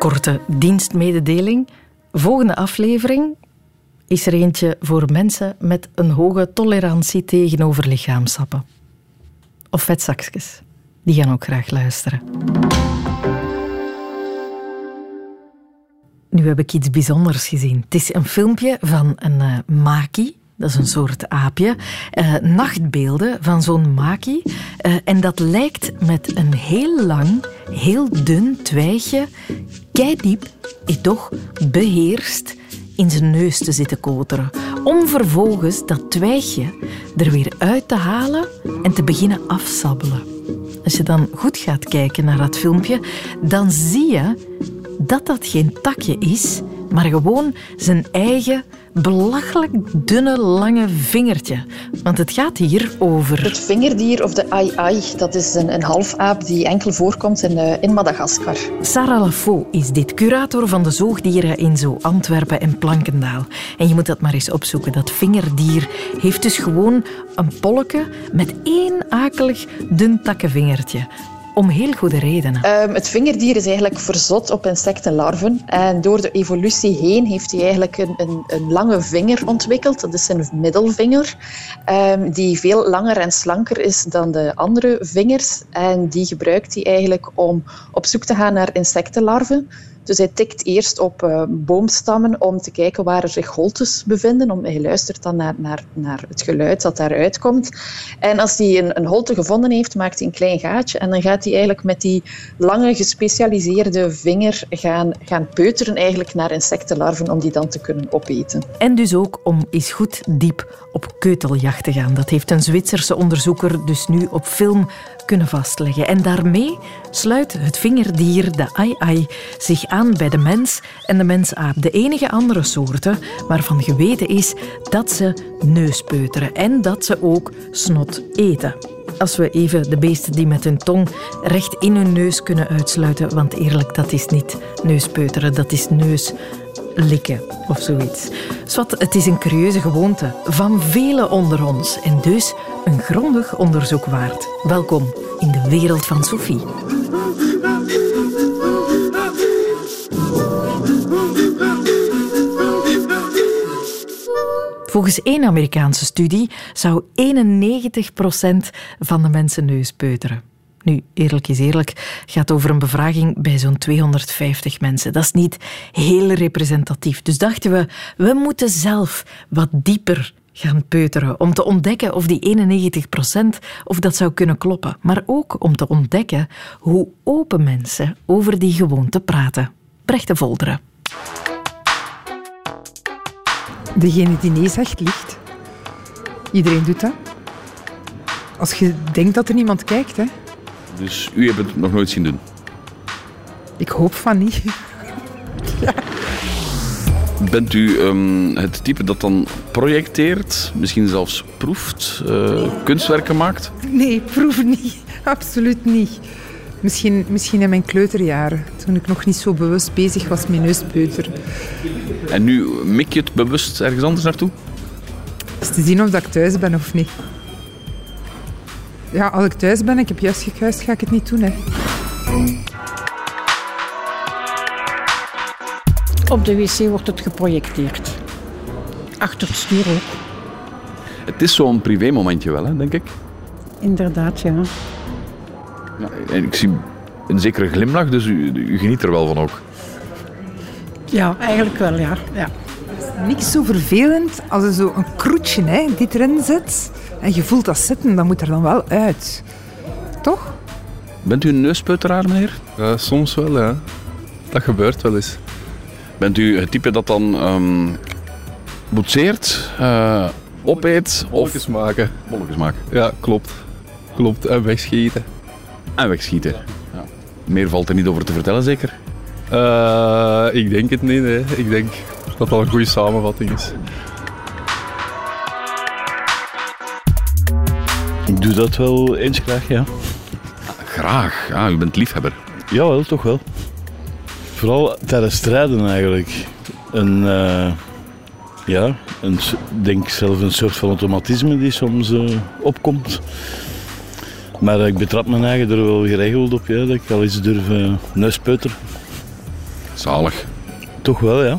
korte dienstmededeling. Volgende aflevering is er eentje voor mensen met een hoge tolerantie tegenover lichaamsappen. Of vetzakjes. Die gaan ook graag luisteren. Nu heb ik iets bijzonders gezien. Het is een filmpje van een uh, maki. Dat is een soort aapje. Uh, nachtbeelden van zo'n maki. Uh, en dat lijkt met een heel lang, heel dun twijgje, keidiep, toch beheerst in zijn neus te zitten koteren. Om vervolgens dat twijgje er weer uit te halen en te beginnen afsabbelen. Als je dan goed gaat kijken naar dat filmpje, dan zie je dat dat geen takje is, maar gewoon zijn eigen belachelijk dunne, lange vingertje. Want het gaat hier over... Het vingerdier of de ai-ai, dat is een, een halfaap die enkel voorkomt in, uh, in Madagaskar. Sarah Lafaux is dit, curator van de zoogdieren in Zo Antwerpen en Plankendaal. En je moet dat maar eens opzoeken. Dat vingerdier heeft dus gewoon een polke met één akelig dun takkenvingertje. Om heel goede redenen. Um, het vingerdier is eigenlijk verzot op insectenlarven. En door de evolutie heen heeft hij eigenlijk een, een, een lange vinger ontwikkeld. Dat is zijn middelvinger. Um, die veel langer en slanker is dan de andere vingers. En die gebruikt hij eigenlijk om op zoek te gaan naar insectenlarven. Dus hij tikt eerst op uh, boomstammen om te kijken waar er zich holtes bevinden. Om, hij luistert dan naar, naar, naar het geluid dat daaruit komt. En als hij een, een holte gevonden heeft, maakt hij een klein gaatje. En dan gaat hij eigenlijk met die lange gespecialiseerde vinger gaan, gaan peuteren eigenlijk naar insectenlarven om die dan te kunnen opeten. En dus ook om eens goed diep op keuteljacht te gaan. Dat heeft een Zwitserse onderzoeker dus nu op film kunnen vastleggen. En daarmee sluit het vingerdier, de ai-ai, zich aan bij de mens en de mensaap. De enige andere soorten waarvan geweten is dat ze neuspeuteren en dat ze ook snot eten. Als we even de beesten die met hun tong recht in hun neus kunnen uitsluiten, want eerlijk, dat is niet neuspeuteren, dat is neus likken of zoiets. Zwat, het is een curieuze gewoonte van velen onder ons en dus een grondig onderzoek waard. Welkom in de wereld van Sophie. Volgens één Amerikaanse studie zou 91% van de mensen neus peuteren. Nu, eerlijk is eerlijk, gaat over een bevraging bij zo'n 250 mensen. Dat is niet heel representatief. Dus dachten we, we moeten zelf wat dieper gaan peuteren om te ontdekken of die 91% of dat zou kunnen kloppen. Maar ook om te ontdekken hoe open mensen over die gewoonte praten. Brecht de Volderen. Degene die nee zegt, ligt. Iedereen doet dat. Als je denkt dat er niemand kijkt, hè. Dus u hebt het nog nooit zien doen? Ik hoop van niet. ja. Bent u um, het type dat dan projecteert, misschien zelfs proeft, uh, kunstwerken maakt? Nee, proef niet. Absoluut niet. Misschien, misschien in mijn kleuterjaren, toen ik nog niet zo bewust bezig was met neuspeuteren. En nu mik je het bewust ergens anders naartoe? Is te zien of ik thuis ben of niet. Ja, als ik thuis ben, ik heb juist gekuist, ga ik het niet doen. Hè. Op de wc wordt het geprojecteerd. Achter het stuur ook. Het is zo'n privé-momentje wel, hè, denk ik. Inderdaad, ja. Ja. En ik zie een zekere glimlach, dus u, u geniet er wel van ook. Ja, eigenlijk wel, ja. ja. Niks zo vervelend als er zo een kroetje hè, dit erin zit en je voelt dat zitten, dan moet er dan wel uit. Toch? Bent u een neuspeuteraar, meneer? Ja, soms wel, ja. Dat gebeurt wel eens. Bent u het type dat dan um, boetseert, uh, opeet bolletjes of... maken? Bolletjes maken. Ja, klopt. Klopt. En wegschieten. En wegschieten. Ja. Meer valt er niet over te vertellen, zeker? Uh, ik denk het niet, nee. Ik denk dat dat een goede samenvatting is. Ik doe dat wel eens graag, ja. Graag? Ja, u bent liefhebber. Jawel, toch wel. Vooral tijdens strijden eigenlijk. Een, uh, ja, een, denk zelf een soort van automatisme die soms uh, opkomt. Maar ik betrap mijn eigen er wel geregeld op, ja, dat ik al eens durf uh, neuspeuter. Zalig. Toch wel, ja.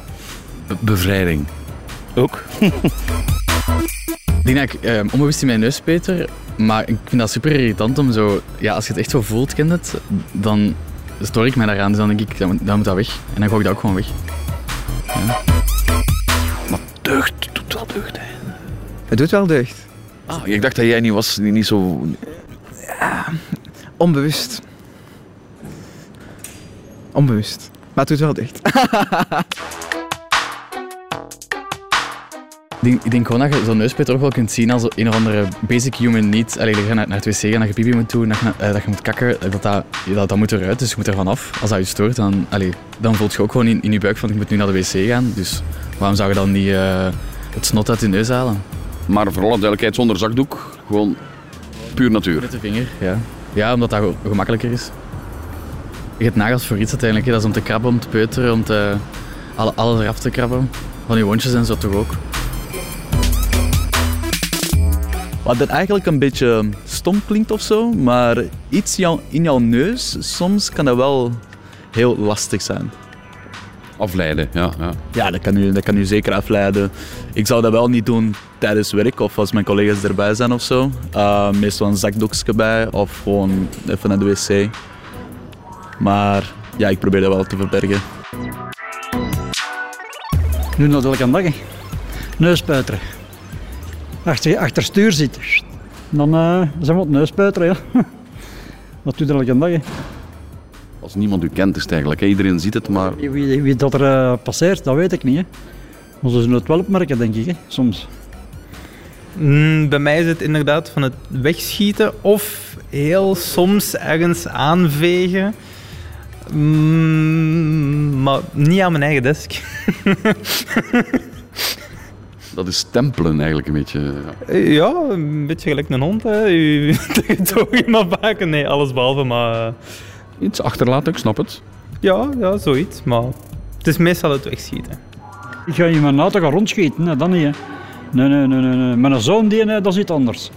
Be- bevrijding. Ook. Ik denk dat ik eh, onbewust in mijn neus peter, maar ik vind dat super irritant om zo... Ja, als je het echt zo voelt, kent het, dan stoor ik mij daaraan. Dus dan denk ik, dan moet, dan moet dat weg. En dan gooi ik dat ook gewoon weg. Deugd, doet wel deugd. Hè. Het doet wel deugd. Ah, ik dacht dat jij niet was, niet, niet zo... Onbewust. Onbewust. Maar het doet wel deugd. Ik denk, ik denk gewoon dat je zo'n neuspeter ook wel kunt zien als een of andere basic human need. Allee, dat je naar, naar het wc gaat, dat je pipi moet doen, dat je, dat je moet kakken, eh, dat, dat, dat, dat moet eruit, dus je moet er vanaf. Als dat je stoort, dan, allee, dan voelt je ook gewoon in, in je buik van ik moet nu naar de wc gaan. Dus waarom zou je dan niet eh, het snot uit je neus halen? Maar vooral duidelijkheid zonder zakdoek. Gewoon puur natuur. Met de vinger, ja. Ja, omdat dat ge- gemakkelijker is. Je hebt nagels voor iets uiteindelijk. hè. Dat is om te krabben, om te peuteren, om te, alle, alles eraf te krabben. Van je wondjes en zo toch ook. Wat dat eigenlijk een beetje stom klinkt of zo, maar iets jou- in jouw neus, soms kan dat wel heel lastig zijn. Afleiden, ja. ja. Ja, dat kan, u, dat kan u zeker afleiden. Ik zou dat wel niet doen tijdens werk of als mijn collega's erbij zijn of zo. Uh, meestal een zakdoekje bij of gewoon even naar de wc. Maar ja, ik probeer dat wel te verbergen. Nu dat elke dag. hè. Neuspuiteren. Achter, achter stuur zitten. Dan eh, zijn we op het neuspuiteren. Ja. Dat doet elke dag. Als niemand u kent is het eigenlijk. hè. Iedereen ziet het, maar... Wie, wie, wie dat er eh, passeert, dat weet ik niet. Hè. Maar ze zullen het wel opmerken, denk ik. Hè. Soms. Mm, bij mij is het inderdaad van het wegschieten of heel soms ergens aanvegen. Mm, maar niet aan mijn eigen desk. Dat is stempelen eigenlijk een beetje. ja. ja, een beetje gelijk een hond. Hè. U iemand maken? Nee, alles behalve, maar... eh, Iets achterlaten, ik snap het. Ja, ja, zoiets. Maar het is meestal het wegschieten. Ik ga in mijn auto gaan rondschieten, nee, dat niet. Hè. Nee, nee, nee, nee, nee. Mijn zoon, die, nee, dat is iets anders.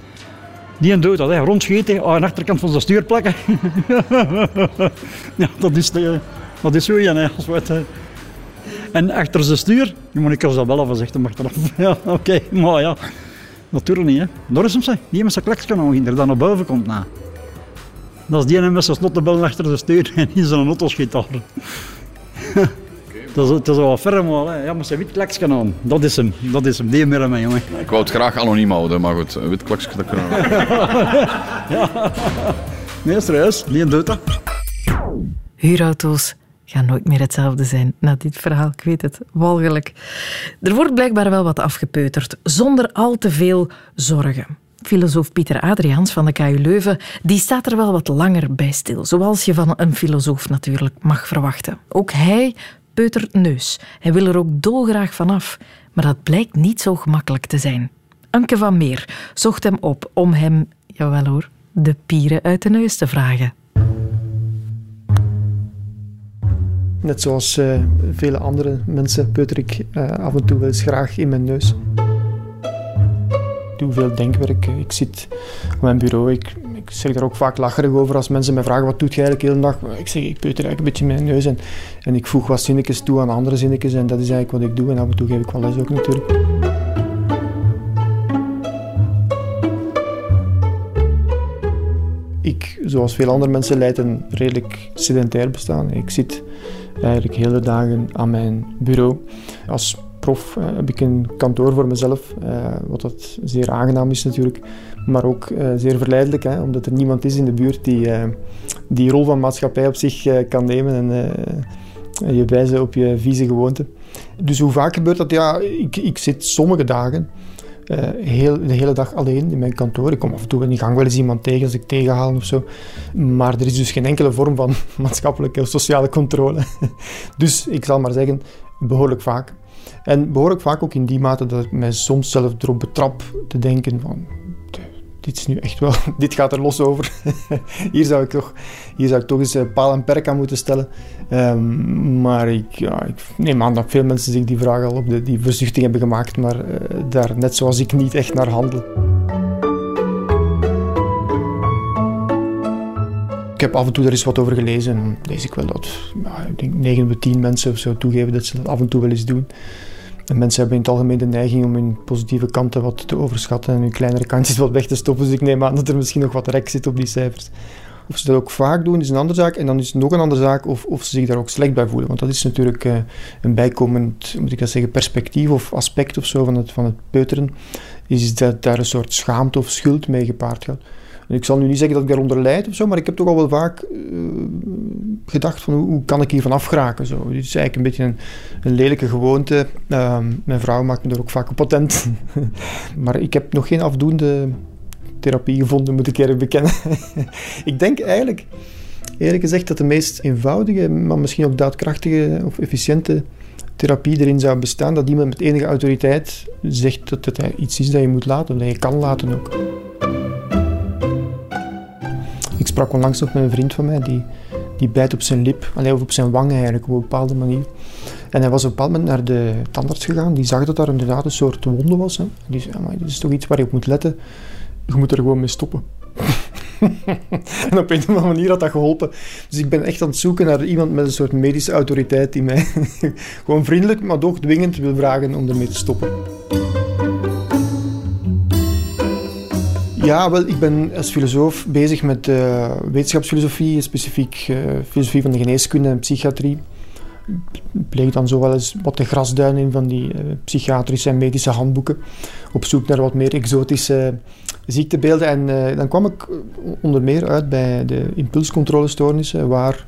Die doet dat, hè. rondschieten, aan de achterkant van zijn stuur plakken. ja, dat is, de, dat is zo, hè, als we het, eh. En achter zijn stuur, je moet ik als dat wel even zeggen, achteraf. ja, oké, maar ja, natuurlijk niet, hè. Doris, hè, die met zijn klekskanaal ging er dan naar boven komt na. Dat is die ene met zijn snottenbel achter zijn stuur en in zijn auto schiet daar. Dat is, het is wel wat ferm, maar hè. ja, met zijn wit kleksje aan. Dat is hem, dat is hem, die meer mee, jongen. Ik wou het graag anoniem houden, maar goed, een wit klokje, dat kunnen we. ja. Nee, serieus, die doet dat. Huurauto's gaan nooit meer hetzelfde zijn na dit verhaal. Ik weet het, walgelijk. Er wordt blijkbaar wel wat afgepeuterd, zonder al te veel zorgen. Filosoof Pieter Adriaans van de KU Leuven die staat er wel wat langer bij stil, zoals je van een filosoof natuurlijk mag verwachten. Ook hij peutert neus. Hij wil er ook dolgraag vanaf, maar dat blijkt niet zo gemakkelijk te zijn. Anke van Meer zocht hem op om hem, jawel hoor, de pieren uit de neus te vragen. Net zoals eh, vele andere mensen peuter ik eh, af en toe wel eens graag in mijn neus. Veel denkwerk. Ik zit op mijn bureau. Ik, zeg daar ook vaak lacherig over als mensen mij vragen wat doet je eigenlijk de hele dag. Ik zeg ik peuter eigenlijk een beetje mijn neus en, en ik voeg wat zinnetjes toe aan andere zinnetjes en dat is eigenlijk wat ik doe. En af en toe geef ik wel les ook natuurlijk. Ik, zoals veel andere mensen, leid een redelijk sedentair bestaan. Ik zit eigenlijk hele dagen aan mijn bureau. Als prof eh, heb ik een kantoor voor mezelf, eh, wat dat zeer aangenaam is natuurlijk, maar ook eh, zeer verleidelijk, hè, omdat er niemand is in de buurt die die rol van maatschappij op zich kan nemen en je wijzen op je vieze gewoonte. Dus hoe vaak gebeurt dat? Ja, ik, ik zit sommige dagen heel, de hele dag alleen in mijn kantoor. Ik kom af en toe in de gang wel eens iemand tegen als ik tegenhaal of zo. Maar er is dus geen enkele vorm van maatschappelijke of sociale controle. dus ik zal maar zeggen, behoorlijk vaak. En behoorlijk vaak ook in die mate dat ik mij soms zelf erop betrap te denken van... Dit is nu echt wel... Dit gaat er los over. hier, zou ik toch, hier zou ik toch eens eh, paal en perk aan moeten stellen. Um, maar ik, ja, ik neem aan dat veel mensen zich die vraag al op de, die verzuchting hebben gemaakt, maar uh, daar net zoals ik niet echt naar handel. Heb af en toe er eens wat over gelezen en lees ik wel dat ik denk 9 op 10 mensen of zo toegeven dat ze dat af en toe wel eens doen. En mensen hebben in het algemeen de neiging om hun positieve kanten wat te overschatten en hun kleinere kantjes wat weg te stoppen. Dus ik neem aan dat er misschien nog wat rek zit op die cijfers. Of ze dat ook vaak doen, is een andere zaak. En dan is het nog een andere zaak of, of ze zich daar ook slecht bij voelen. Want dat is natuurlijk uh, een bijkomend, moet ik dat zeggen, perspectief of aspect of zo van het, van het peuteren. Is dat daar een soort schaamte of schuld mee gepaard gaat. Ik zal nu niet zeggen dat ik daaronder leid of zo, maar ik heb toch al wel vaak uh, gedacht van hoe, kan ik hiervan afgeraken. Zo. Dit is eigenlijk een beetje een, een lelijke gewoonte. Uh, mijn vrouw maakt me er ook vaak op patent. maar ik heb nog geen afdoende therapie gevonden, moet ik eerlijk bekennen. ik denk eigenlijk, eerlijk gezegd, dat de meest eenvoudige, maar misschien ook daadkrachtige of efficiënte therapie erin zou bestaan. Dat iemand met enige autoriteit zegt dat het iets is dat je moet laten, dat je kan laten ook. Sprak onlangs nog met een vriend van mij, die, die bijt op zijn lip, of op zijn wang eigenlijk, op een bepaalde manier. En hij was op een bepaald moment naar de tandarts gegaan, die zag dat daar inderdaad een soort wonde was. Hè. Die zei, maar dit is toch iets waar je op moet letten je moet er gewoon mee stoppen. en op een of andere manier had dat geholpen. Dus ik ben echt aan het zoeken naar iemand met een soort medische autoriteit die mij gewoon vriendelijk, maar toch dwingend wil vragen om ermee te stoppen. Ja, wel, ik ben als filosoof bezig met uh, wetenschapsfilosofie, specifiek uh, filosofie van de geneeskunde en psychiatrie bleek dan zo wel eens wat de grasduin in van die uh, psychiatrische en medische handboeken. Op zoek naar wat meer exotische ziektebeelden. En dan kwam ik onder meer uit bij de impulscontrolestoornissen, waar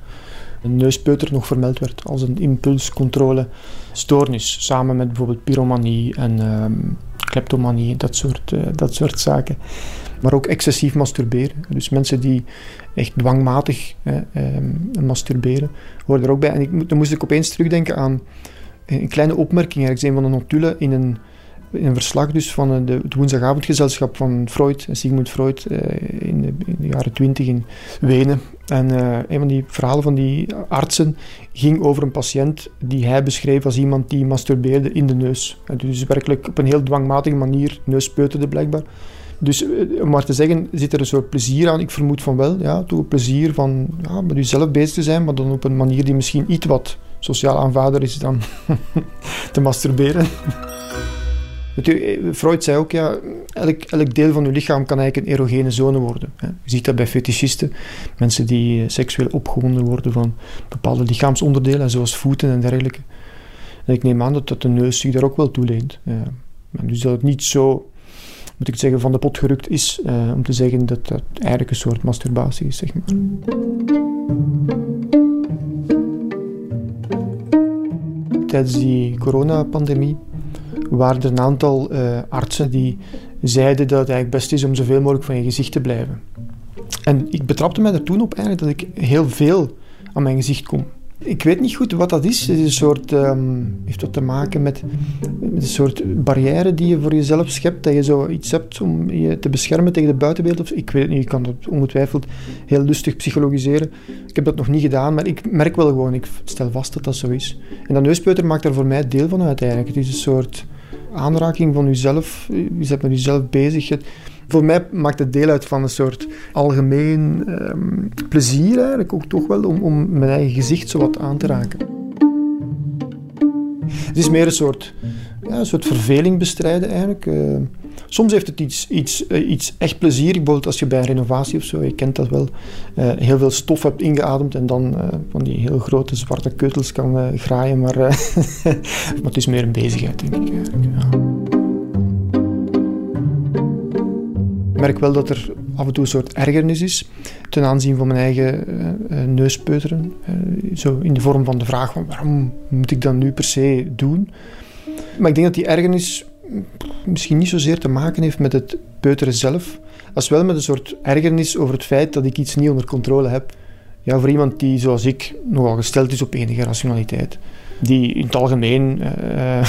een neuspeuter nog vermeld werd als een impulscontrolestoornis. Samen met bijvoorbeeld pyromanie en um, kleptomanie, dat soort, dat soort zaken. Maar ook excessief masturberen. Dus mensen die echt dwangmatig eh, masturberen, horen er ook bij. En ik, dan moest ik opeens terugdenken aan een kleine opmerking. Ik zei van een notule in een, in een verslag dus van eh, de, het woensdagavondgezelschap van Freud, Sigmund Freud, eh, in, de, jaren twintig in Wenen. En een van die verhalen van die artsen ging over een patiënt die hij beschreef als iemand die masturbeerde in de neus. Dus werkelijk op een heel dwangmatige manier neuspeuterde blijkbaar. Dus eh, om maar te zeggen, zit er een soort plezier aan? Ik vermoed van wel. Ja, toch een plezier van ja, met jezelf bezig te zijn, maar dan op een manier die misschien iets wat sociaal aanvaarder is dan te masturberen. Eh, Freud zei ook, ja, elk, elk deel van je lichaam kan eigenlijk een erogene zone worden. Je ziet dat bij fetischisten, mensen die eh, seksueel opgewonden worden van bepaalde lichaamsonderdelen, zoals voeten en dergelijke. En ik neem aan dat, dat de neus zich daar ook wel toe leent. Ja. Dus dat het niet zo moet ik zeggen, van de pot gerukt is uh, om te zeggen dat dat eigenlijk een soort masturbatie is, zeg maar. Tijdens die coronapandemie waren er een aantal uh, artsen die zeiden dat het eigenlijk best is om zoveel mogelijk van je gezicht te blijven. En ik betrapte mij er toen op eigenlijk dat ik heel veel aan mijn gezicht kom. Ik weet niet goed wat dat is. Het is een soort, um, heeft wat te maken met, met, een soort barrière die je voor jezelf schept. Dat je zo iets hebt om je te beschermen tegen de buitenwereld. Ik weet het niet, ik kan dat ongetwijfeld heel lustig psychologiseren. Ik heb dat nog niet gedaan, maar ik merk wel gewoon, ik stel vast dat dat zo is. En dat neuspeuter maakt daar voor mij deel van uit eigenlijk. Het is een soort aanraking van jezelf. Je bent met jezelf bezig. Voor mij maakt het deel uit van een soort algemeen um, plezier eigenlijk ook toch wel om, om mijn eigen gezicht zo wat aan te raken. Het is meer een soort, ja, een soort verveling bestrijden eigenlijk. Uh, soms heeft het iets, iets, uh, iets echt plezier. Bijvoorbeeld als je bij een renovatie of zo, je kent dat wel, uh, heel veel stof hebt ingeademd en dan van die heel grote zwarte keutels kan graaien. Maar, maar het is meer een bezigheid, denk ik. Eigenlijk, ja. Merk wel dat er af en toe een soort ergernis is ten aanzien van mijn eigen uh, neuspeuteren. Uh, zo in de vorm van de vraag van waarom moet ik dat nu per se doen? Maar ik denk dat die ergernis misschien niet zozeer te maken heeft met het peuteren zelf, als wel met een soort ergernis over het feit dat ik iets niet onder controle heb. Ja, voor iemand die, zoals ik, nogal gesteld is op enige rationaliteit die in het algemeen uh,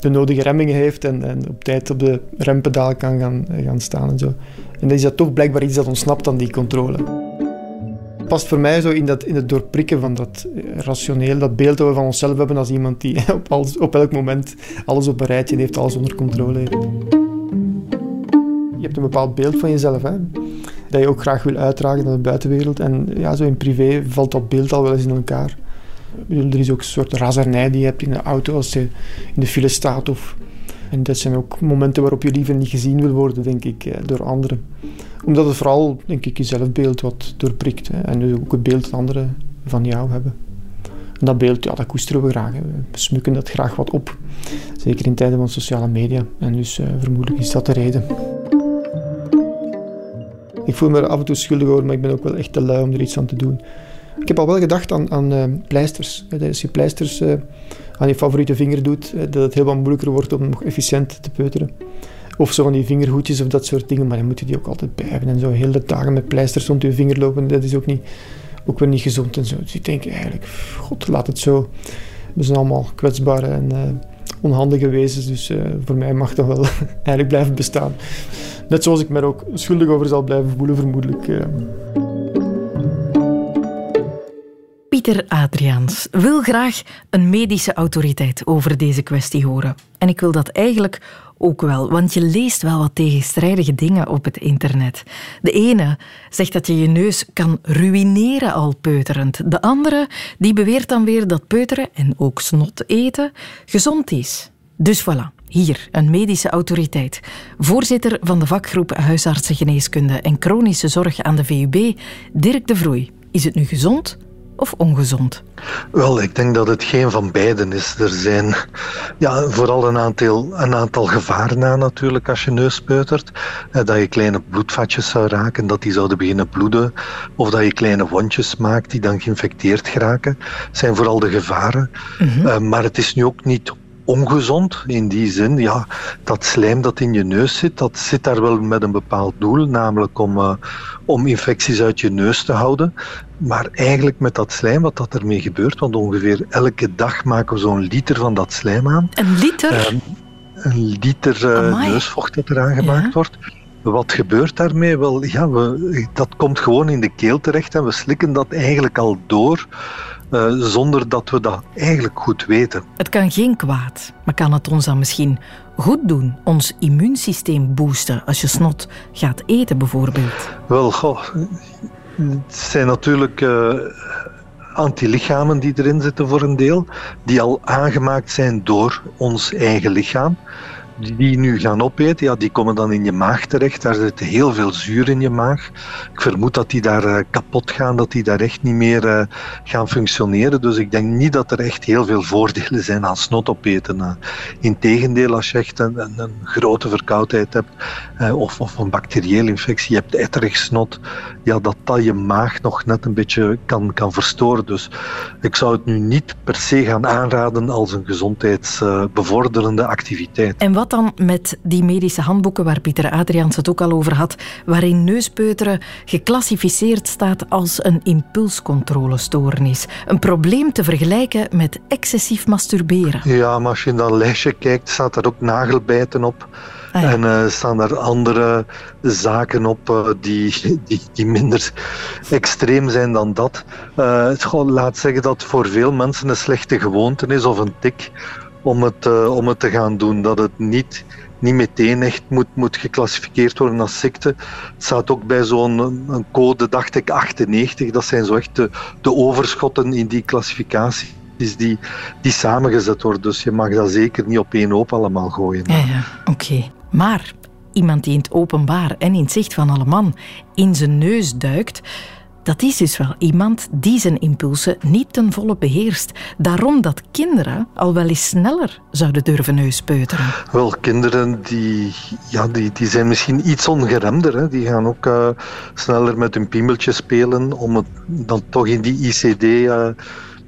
de nodige remmingen heeft en, en, op tijd op de rempedaal kan gaan, gaan staan en zo. En dan is dat toch blijkbaar iets dat ontsnapt aan die controle. Past voor mij zo in, dat, in het doorprikken van dat rationeel, dat beeld dat we van onszelf hebben als iemand die op, op elk moment alles op een rijtje heeft, alles onder controle heeft. Je hebt een bepaald beeld van jezelf. Hè? dat je ook graag wil uitdragen naar de buitenwereld. En ja, zo in privé valt dat beeld al wel eens in elkaar. Er is ook een soort razernij die je hebt in de auto als je in de file staat. Of... En dat zijn ook momenten waarop je liever niet gezien wil worden, denk ik, eh, door anderen. Omdat het vooral, denk ik, je zelfbeeld wat doorprikt. Hè. En dus ook het beeld dat anderen van jou hebben. En dat beeld, ja, dat koesteren we graag. We smukken dat graag wat op. Zeker in tijden van sociale media. En dus uh, vermoedelijk is dat de reden. Ik voel me af en toe schuldig over, maar ik ben ook wel echt te lui om er iets aan te doen. Ik heb al wel gedacht aan, aan uh, pleisters. Als je pleisters uh, aan je favoriete vinger doet, dat het helemaal moeilijker wordt om nog efficiënt te peuteren. Of zo van die vingerhoedjes of dat soort dingen, maar dan moet je die ook altijd bij hebben. En zo heel de dagen met pleisters rond je vinger lopen, dat is ook, niet, ook weer niet gezond en zo. Dus ik denk eigenlijk, god, laat het zo. We zijn allemaal kwetsbare en onhandige wezens, dus voor mij mag dat wel eigenlijk blijven bestaan. Net zoals ik me er ook schuldig over zal blijven voelen, vermoedelijk. Pieter Adriaans wil graag een medische autoriteit over deze kwestie horen. En ik wil dat eigenlijk ook wel, want je leest wel wat tegenstrijdige dingen op het internet. De ene zegt dat je je neus kan ruïneren al peuterend. De andere die beweert dan weer dat peuteren en ook snot eten gezond is. Dus voilà. Hier, een medische autoriteit. Voorzitter van de vakgroep Huisartsengeneeskunde en Chronische Zorg aan de VUB, Dirk de Vroei. Is het nu gezond of ongezond? Wel, ik denk dat het geen van beiden is. Er zijn ja, vooral een aantal, een aantal gevaren aan natuurlijk als je neus peutert. Eh, dat je kleine bloedvatjes zou raken, dat die zouden beginnen bloeden. Of dat je kleine wondjes maakt die dan geïnfecteerd geraken. Dat zijn vooral de gevaren. Mm -hmm. maar het is nu ook niet ongezond in die zin. Ja, dat slijm dat in je neus zit, dat zit daar wel met een bepaald doel, namelijk om, uh, om infecties uit je neus te houden. Maar eigenlijk met dat slijm, wat dat ermee gebeurt, want ongeveer elke dag maken we zo'n liter van dat slijm aan. Een liter? Uh, een liter uh, neusvocht dat eraan gemaakt ja. wordt. Wat gebeurt daarmee? Wel, ja, we, dat komt gewoon in de keel terecht en we slikken dat eigenlijk al door. Uh, zonder dat we dat eigenlijk goed weten. Het kan geen kwaad, maar kan het ons dan misschien goed doen? Ons immuunsysteem boosten als je snot gaat eten bijvoorbeeld? Wel, goh, het zijn natuurlijk uh, antilichamen die erin zitten voor een deel, die al aangemaakt zijn door ons eigen lichaam die nu gaan opeten, ja, die komen dan in je maag terecht. Daar zit heel veel zuur in je maag. Ik vermoed dat die daar uh, kapot gaan, dat die daar echt niet meer uh, gaan functioneren. Dus ik denk niet dat er echt heel veel voordelen zijn aan snot opeten. Uh, Integendeel, als je echt een, een, een grote verkoudheid hebt of, of, een bacteriële infectie, je hebt etterig snot, ja, dat dat je maag nog net een beetje kan, kan verstoren. Dus ik zou het nu niet per se gaan aanraden als een gezondheidsbevorderende activiteit. En wat dan met die medische handboeken waar Pieter Adriaans het ook al over had, waarin neuspeuteren geclassificeerd staat als een impulscontrolestoornis. Een probleem te vergelijken met excessief masturberen. Ja, maar als je in dat lijstje kijkt, staat er ook nagelbijten op. Ah, ja. En uh, staan er andere zaken op uh, die, die, die minder extreem zijn dan dat. Uh, het laat zeggen dat voor veel mensen een slechte gewoonte is of een tik om het, uh, om het te gaan doen. Dat het niet, niet meteen echt moet, moet geclassificeerd worden als ziekte. Het staat ook bij zo'n code, dacht ik, 98. Dat zijn zo echt de, overschotten in die klassificatie. Die, die samengezet worden. Dus je mag dat zeker niet op één hoop allemaal gooien. Ja, ja. oké. Maar iemand die in het openbaar en in het zicht van alle man in zijn neus duikt, dat is dus wel iemand die zijn impulsen niet ten volle beheerst. Daarom dat kinderen al wel eens sneller zouden durven neuspeuteren. Wel, kinderen die, ja, die, die zijn misschien iets ongeremder. Hè. Die gaan ook uh, sneller met hun piemeltje spelen om het dan toch in die ICD... Uh,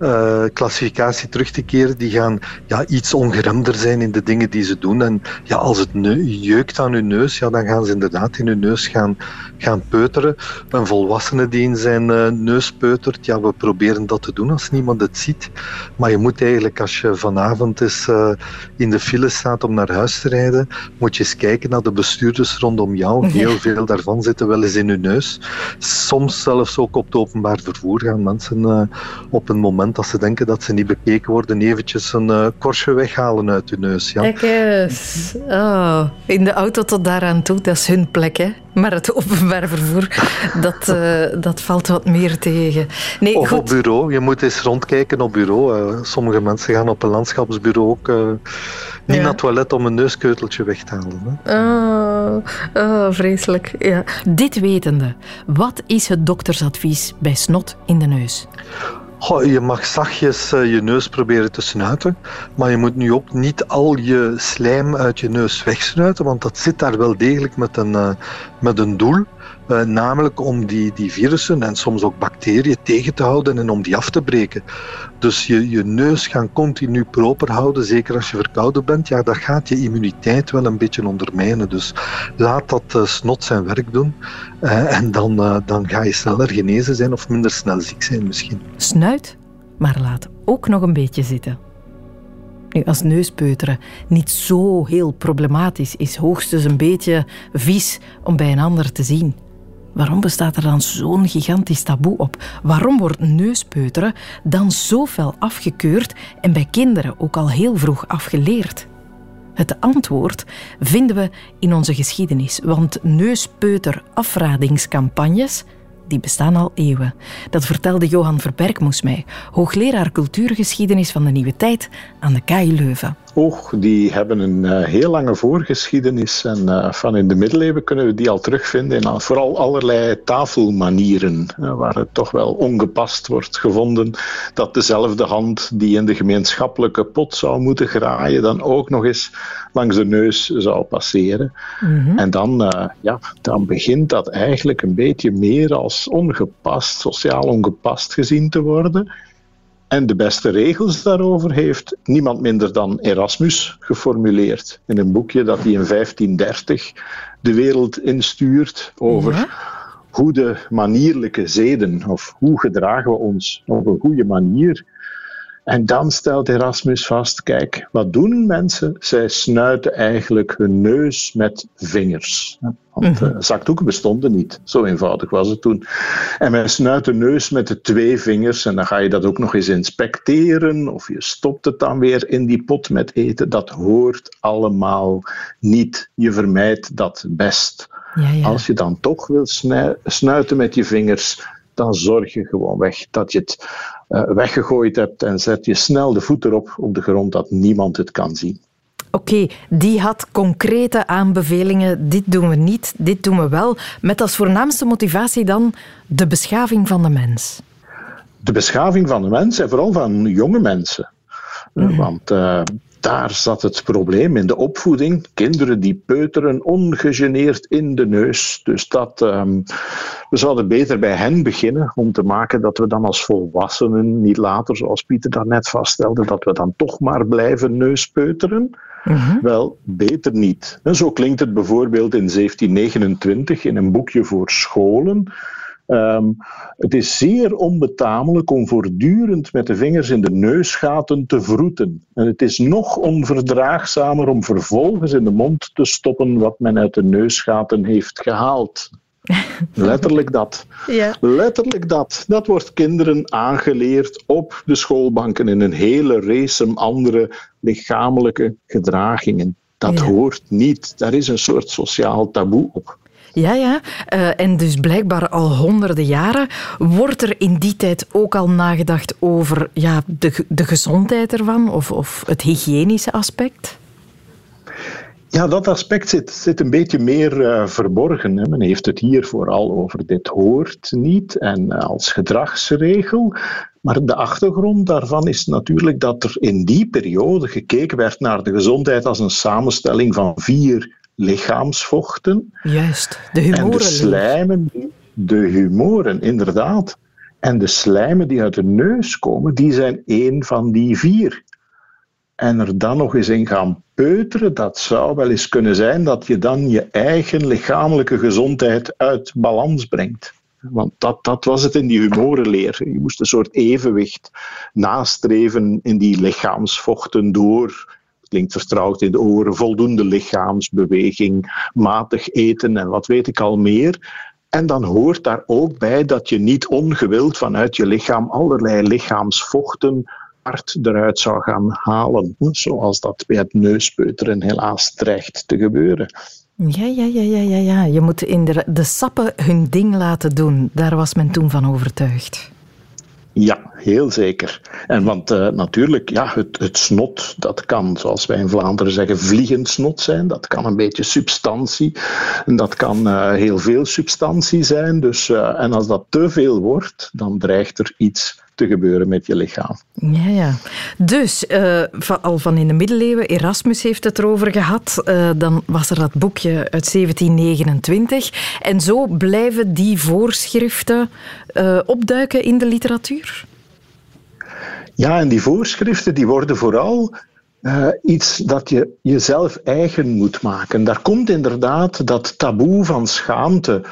uh, klassificatie terug te keren. Die gaan ja, iets ongeremder zijn in de dingen die ze doen. En ja, als het jeukt aan hun neus, ja, dan gaan ze inderdaad in hun neus gaan, gaan peuteren. Een volwassene die in zijn uh, neus peutert, ja, we proberen dat te doen als niemand het ziet. Maar je moet eigenlijk, als je vanavond eens uh, in de file staat om naar huis te rijden, moet je eens kijken naar de bestuurders rondom jou. Heel veel daarvan zitten wel eens in hun neus. Soms zelfs ook op het openbaar vervoer gaan mensen op een moment moment dat ze denken dat ze niet bekeken worden, eventjes een uh, korstje weghalen uit hun neus. Ja. Kijk eens. Oh, in de auto tot daaraan toe, dat is hun plek. Hè? Maar het openbaar vervoer, dat, uh, dat valt wat meer tegen. Nee, of goed. op bureau. Je moet eens rondkijken op bureau. Uh, sommige mensen gaan op een landschapsbureau ook niet ja. naar het toilet om een neuskeuteltje weg te halen. Hè? Oh, oh, vreselijk. Ja. Dit wetende, wat is het doktersadvies bij snot in de neus? Je mag zachtjes uh, je neus proberen te snuiten, maar je moet nu ook niet al je slijm uit je neus wegsnuiten, want dat zit daar wel degelijk met een, uh, met een doel. Uh, namelijk om die, die virussen en soms ook bacteriën tegen te houden en om die af te breken. Dus je, je neus gaan continu proper houden, zeker als je verkouden bent, ja, dat gaat je immuniteit wel een beetje ondermijnen. Dus laat dat uh, snot zijn werk doen uh, en dan, dan ga je sneller genezen zijn of minder snel ziek zijn misschien. Snuit, maar laat ook nog een beetje zitten. Nu, als neuspeuteren niet zo heel problematisch is, hoogstens een beetje vies om bij een ander te zien. Waarom bestaat er dan zo'n gigantisch taboe op? Waarom wordt neuspeuteren dan zo fel afgekeurd en bij kinderen ook al heel vroeg afgeleerd? Het antwoord vinden we in onze geschiedenis, want neuspeuter-afradingscampagnes die bestaan al eeuwen. Dat vertelde Johan Verbergmoes mij, hoogleraar cultuurgeschiedenis van de Nieuwe Tijd aan de KU Leuven. Och, die hebben een uh, heel lange voorgeschiedenis. En uh, van in de middeleeuwen kunnen we die al terugvinden in vooral allerlei tafelmanieren, uh, waar het toch wel ongepast wordt gevonden dat dezelfde hand die in de gemeenschappelijke pot zou moeten graaien, dan ook nog eens langs de neus zou passeren. Mm-hmm. En dan, ja, dan begint dat eigenlijk een beetje meer als ongepast, sociaal ongepast gezien te worden. En de beste regels daarover heeft niemand minder dan Erasmus geformuleerd. In een boekje dat hij in 1530 de wereld instuurt over ja? goede manierlijke zeden. Of hoe gedragen we ons op een goede manier. En dan stelt Erasmus vast: kijk, wat doen mensen? Zij snuiten eigenlijk hun neus met vingers. Want uh, zakdoeken bestonden niet. Zo eenvoudig was het toen. En men snuit de neus met de twee vingers en dan ga je dat ook nog eens inspecteren. Of je stopt het dan weer in die pot met eten. Dat hoort allemaal niet. Je vermijdt dat best. Ja, ja. Als je dan toch wil snuiten met je vingers, dan zorg je gewoon weg dat je het uh, weggegooid hebt en zet je snel de voet erop op de grond dat niemand het kan zien. Oké, okay, die had concrete aanbevelingen. Dit doen we niet, dit doen we wel. Met als voornaamste motivatie dan de beschaving van de mens. De beschaving van de mens en vooral van jonge mensen. Mm. Want uh, daar zat het probleem in de opvoeding. Kinderen die peuteren ongegeneerd in de neus. Dus dat, um, we zouden beter bij hen beginnen om te maken dat we dan als volwassenen, niet later zoals Pieter daarnet vaststelde, dat we dan toch maar blijven neuspeuteren. Mm-hmm. Wel, beter niet. En zo klinkt het bijvoorbeeld in 1729 in een boekje voor scholen. Um, het is zeer onbetamelijk om voortdurend met de vingers in de neusgaten te vroeten. En het is nog onverdraagzamer om vervolgens in de mond te stoppen wat men uit de neusgaten heeft gehaald. Letterlijk dat. Ja. Letterlijk dat. Dat wordt kinderen aangeleerd op de schoolbanken in een hele race andere lichamelijke gedragingen. Dat Ja. hoort niet. Daar is een soort sociaal taboe op. Ja, ja. Uh, en dus blijkbaar al honderden jaren wordt er in die tijd ook al nagedacht over ja, de, de gezondheid ervan of, of het hygiënische aspect? Ja, dat aspect zit, zit een beetje meer uh, verborgen. Hè. Men heeft het hier vooral over dit hoort niet en uh, als gedragsregel. Maar de achtergrond daarvan is natuurlijk dat er in die periode gekeken werd naar de gezondheid als een samenstelling van vier lichaamsvochten. Juist, de humoren. En de slijmen, de humoren, inderdaad. En de slijmen die uit de neus komen, die zijn één van die vier. En er dan nog eens in gaan peuteren, dat zou wel eens kunnen zijn dat je dan je eigen lichamelijke gezondheid uit balans brengt. Want dat, dat was het in die humorenleer. Je moest een soort evenwicht nastreven in die lichaamsvochten door klinkt vertrouwd in de oren, voldoende lichaamsbeweging, matig eten en wat weet ik al meer. En dan hoort daar ook bij dat je niet ongewild vanuit je lichaam allerlei lichaamsvochten hard eruit zou gaan halen. Zoals dat bij het neuspeuteren helaas dreigt te gebeuren. Ja, ja, ja, ja, ja, ja. Je moet in de, de sappen hun ding laten doen. Daar was men toen van overtuigd. Ja, heel zeker. En want uh, natuurlijk, ja, het, het snot, dat kan, zoals wij in Vlaanderen zeggen, vliegend snot zijn. Dat kan een beetje substantie. En dat kan uh, heel veel substantie zijn. Dus, uh, en als dat te veel wordt, dan dreigt er iets te gebeuren met je lichaam. Ja, ja. Dus, uh, al van in de middeleeuwen, Erasmus heeft het erover gehad. Uh, dan was er dat boekje uit 1729. En zo blijven die voorschriften uh, opduiken in de literatuur? Ja, en die voorschriften die worden vooral uh, iets dat je jezelf eigen moet maken. Daar komt inderdaad dat taboe van schaamte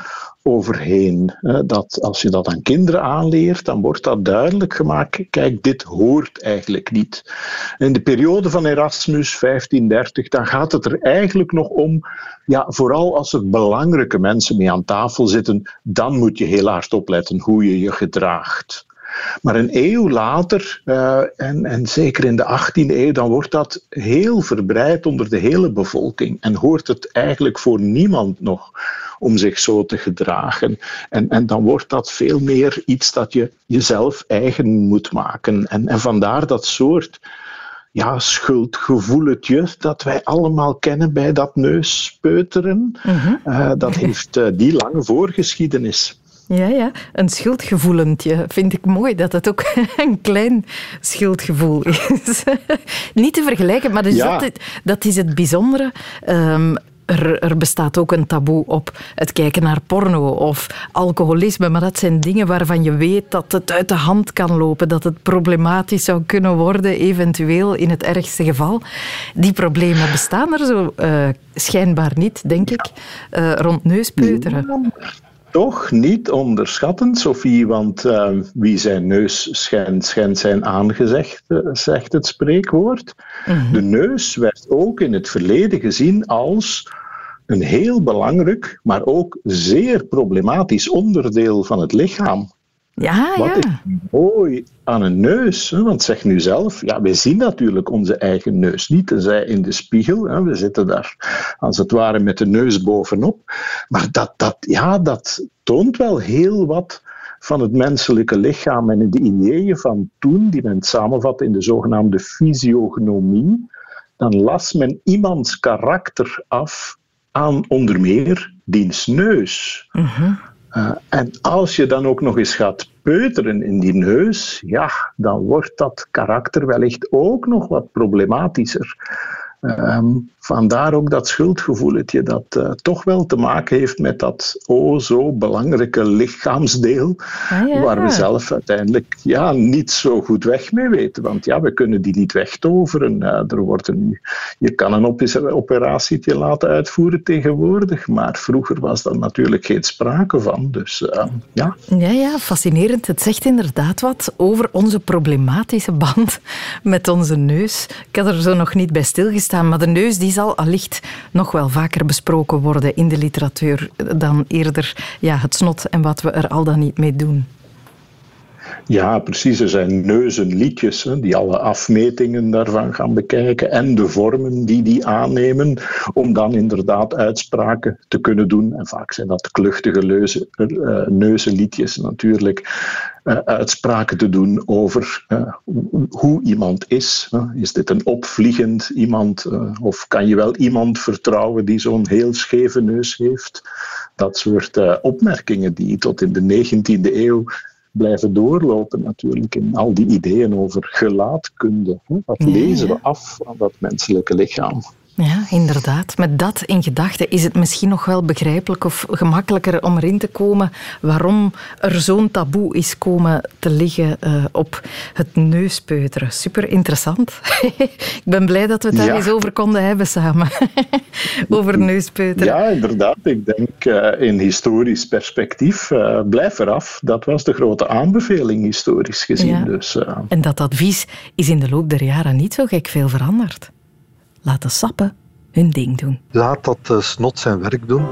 overheen. Dat als je dat aan kinderen aanleert, dan wordt dat duidelijk gemaakt. Kijk, dit hoort eigenlijk niet. In de periode van Erasmus, 1530, dan gaat het er eigenlijk nog om, ja, vooral als er belangrijke mensen mee aan tafel zitten, dan moet je heel hard opletten hoe je je gedraagt. Maar een eeuw later, uh, en, en zeker in de 18e eeuw, dan wordt dat heel verbreid onder de hele bevolking. En hoort het eigenlijk voor niemand nog om zich zo te gedragen. En, en dan wordt dat veel meer iets dat je jezelf eigen moet maken. En, en vandaar dat soort ja, schuldgevoeletje dat wij allemaal kennen bij dat neuspeuteren. Mm uh, dat heeft uh, die lange voorgeschiedenis. Ja, ja, een schuldgevoelentje. Vind ik mooi dat het ook een klein schuldgevoel is. Niet te vergelijken, maar dus ja. dat, dat, is het bijzondere. Um, er, er, bestaat ook een taboe op het kijken naar porno of alcoholisme. Maar dat zijn dingen waarvan je weet dat het uit de hand kan lopen, dat het problematisch zou kunnen worden, eventueel in het ergste geval. Die problemen bestaan er zo uh, schijnbaar niet, denk ik, uh, rond neuspeuteren toch niet onderschatten, Sophie, want uh, wie zijn neus schijnt, schijnt zijn aangezegd, uh, zegt het spreekwoord. Mm-hmm. De neus werd ook in het verleden gezien als een heel belangrijk, maar ook zeer problematisch onderdeel van het lichaam. Ja, Wat is mooi aan een neus? Hè? Want zeg nu zelf, ja, wij zien natuurlijk onze eigen neus niet, tenzij in de spiegel. Hè? We zitten daar als het ware met de neus bovenop. Maar dat, dat, ja, dat toont wel heel wat van het menselijke lichaam en de ideeën van toen, die men samenvat in de zogenaamde fysiognomie. Dan las men iemands karakter af aan onder meer diens neus. Mm-hmm. Uh, en als je dan ook nog eens gaat peuteren in die neus, ja, dan wordt dat karakter wellicht ook nog wat problematischer. Um, vandaar ook dat schuldgevoeletje dat uh, toch wel te maken heeft met dat oh zo belangrijke lichaamsdeel, ah, ja. waar we zelf uiteindelijk ja, niet zo goed weg mee weten. Want ja, we kunnen die niet wegtoveren. Uh, er wordt een, je kan een operatie laten uitvoeren tegenwoordig, maar vroeger was daar natuurlijk geen sprake van. Dus uh, ja. Ja, ja, fascinerend. Het zegt inderdaad wat over onze problematische band met onze neus. Ik had er zo nog niet bij stilgestaan, maar de neus die zal allicht nog wel vaker besproken worden in de literatuur dan eerder ja, het snot en wat we er al dan niet mee doen. Ja, precies. Er zijn neuzenliedjes hè, die alle afmetingen daarvan gaan bekijken en de vormen die die aannemen, om dan inderdaad uitspraken te kunnen doen. En vaak zijn dat kluchtige uh, neuzenliedjes natuurlijk. Uh, uitspraken te doen over uh, hoe iemand is. Is dit een opvliegend iemand of kan je wel iemand vertrouwen die zo'n heel scheve neus heeft? Dat soort opmerkingen die tot in de 19e eeuw blijven doorlopen natuurlijk in al die ideeën over gelaatkunde. Wat lezen we af aan dat menselijke lichaam? Ja, inderdaad. Met dat in gedachten is het misschien nog wel begrijpelijk of gemakkelijker om erin te komen waarom er zo'n taboe is komen te liggen uh, op het neuspeuteren. Super interessant. Ik ben blij dat we het daar ja. eens over konden hebben samen. over neuspeuteren. Ja, inderdaad. Ik denk uh, in historisch perspectief, uh, blijf eraf. Dat was de grote aanbeveling historisch gezien. Ja. Dus, en dat advies is in de loop der jaren niet zo gek veel veranderd. Laat de sappen hun ding doen. Laat dat uh, snot zijn werk doen.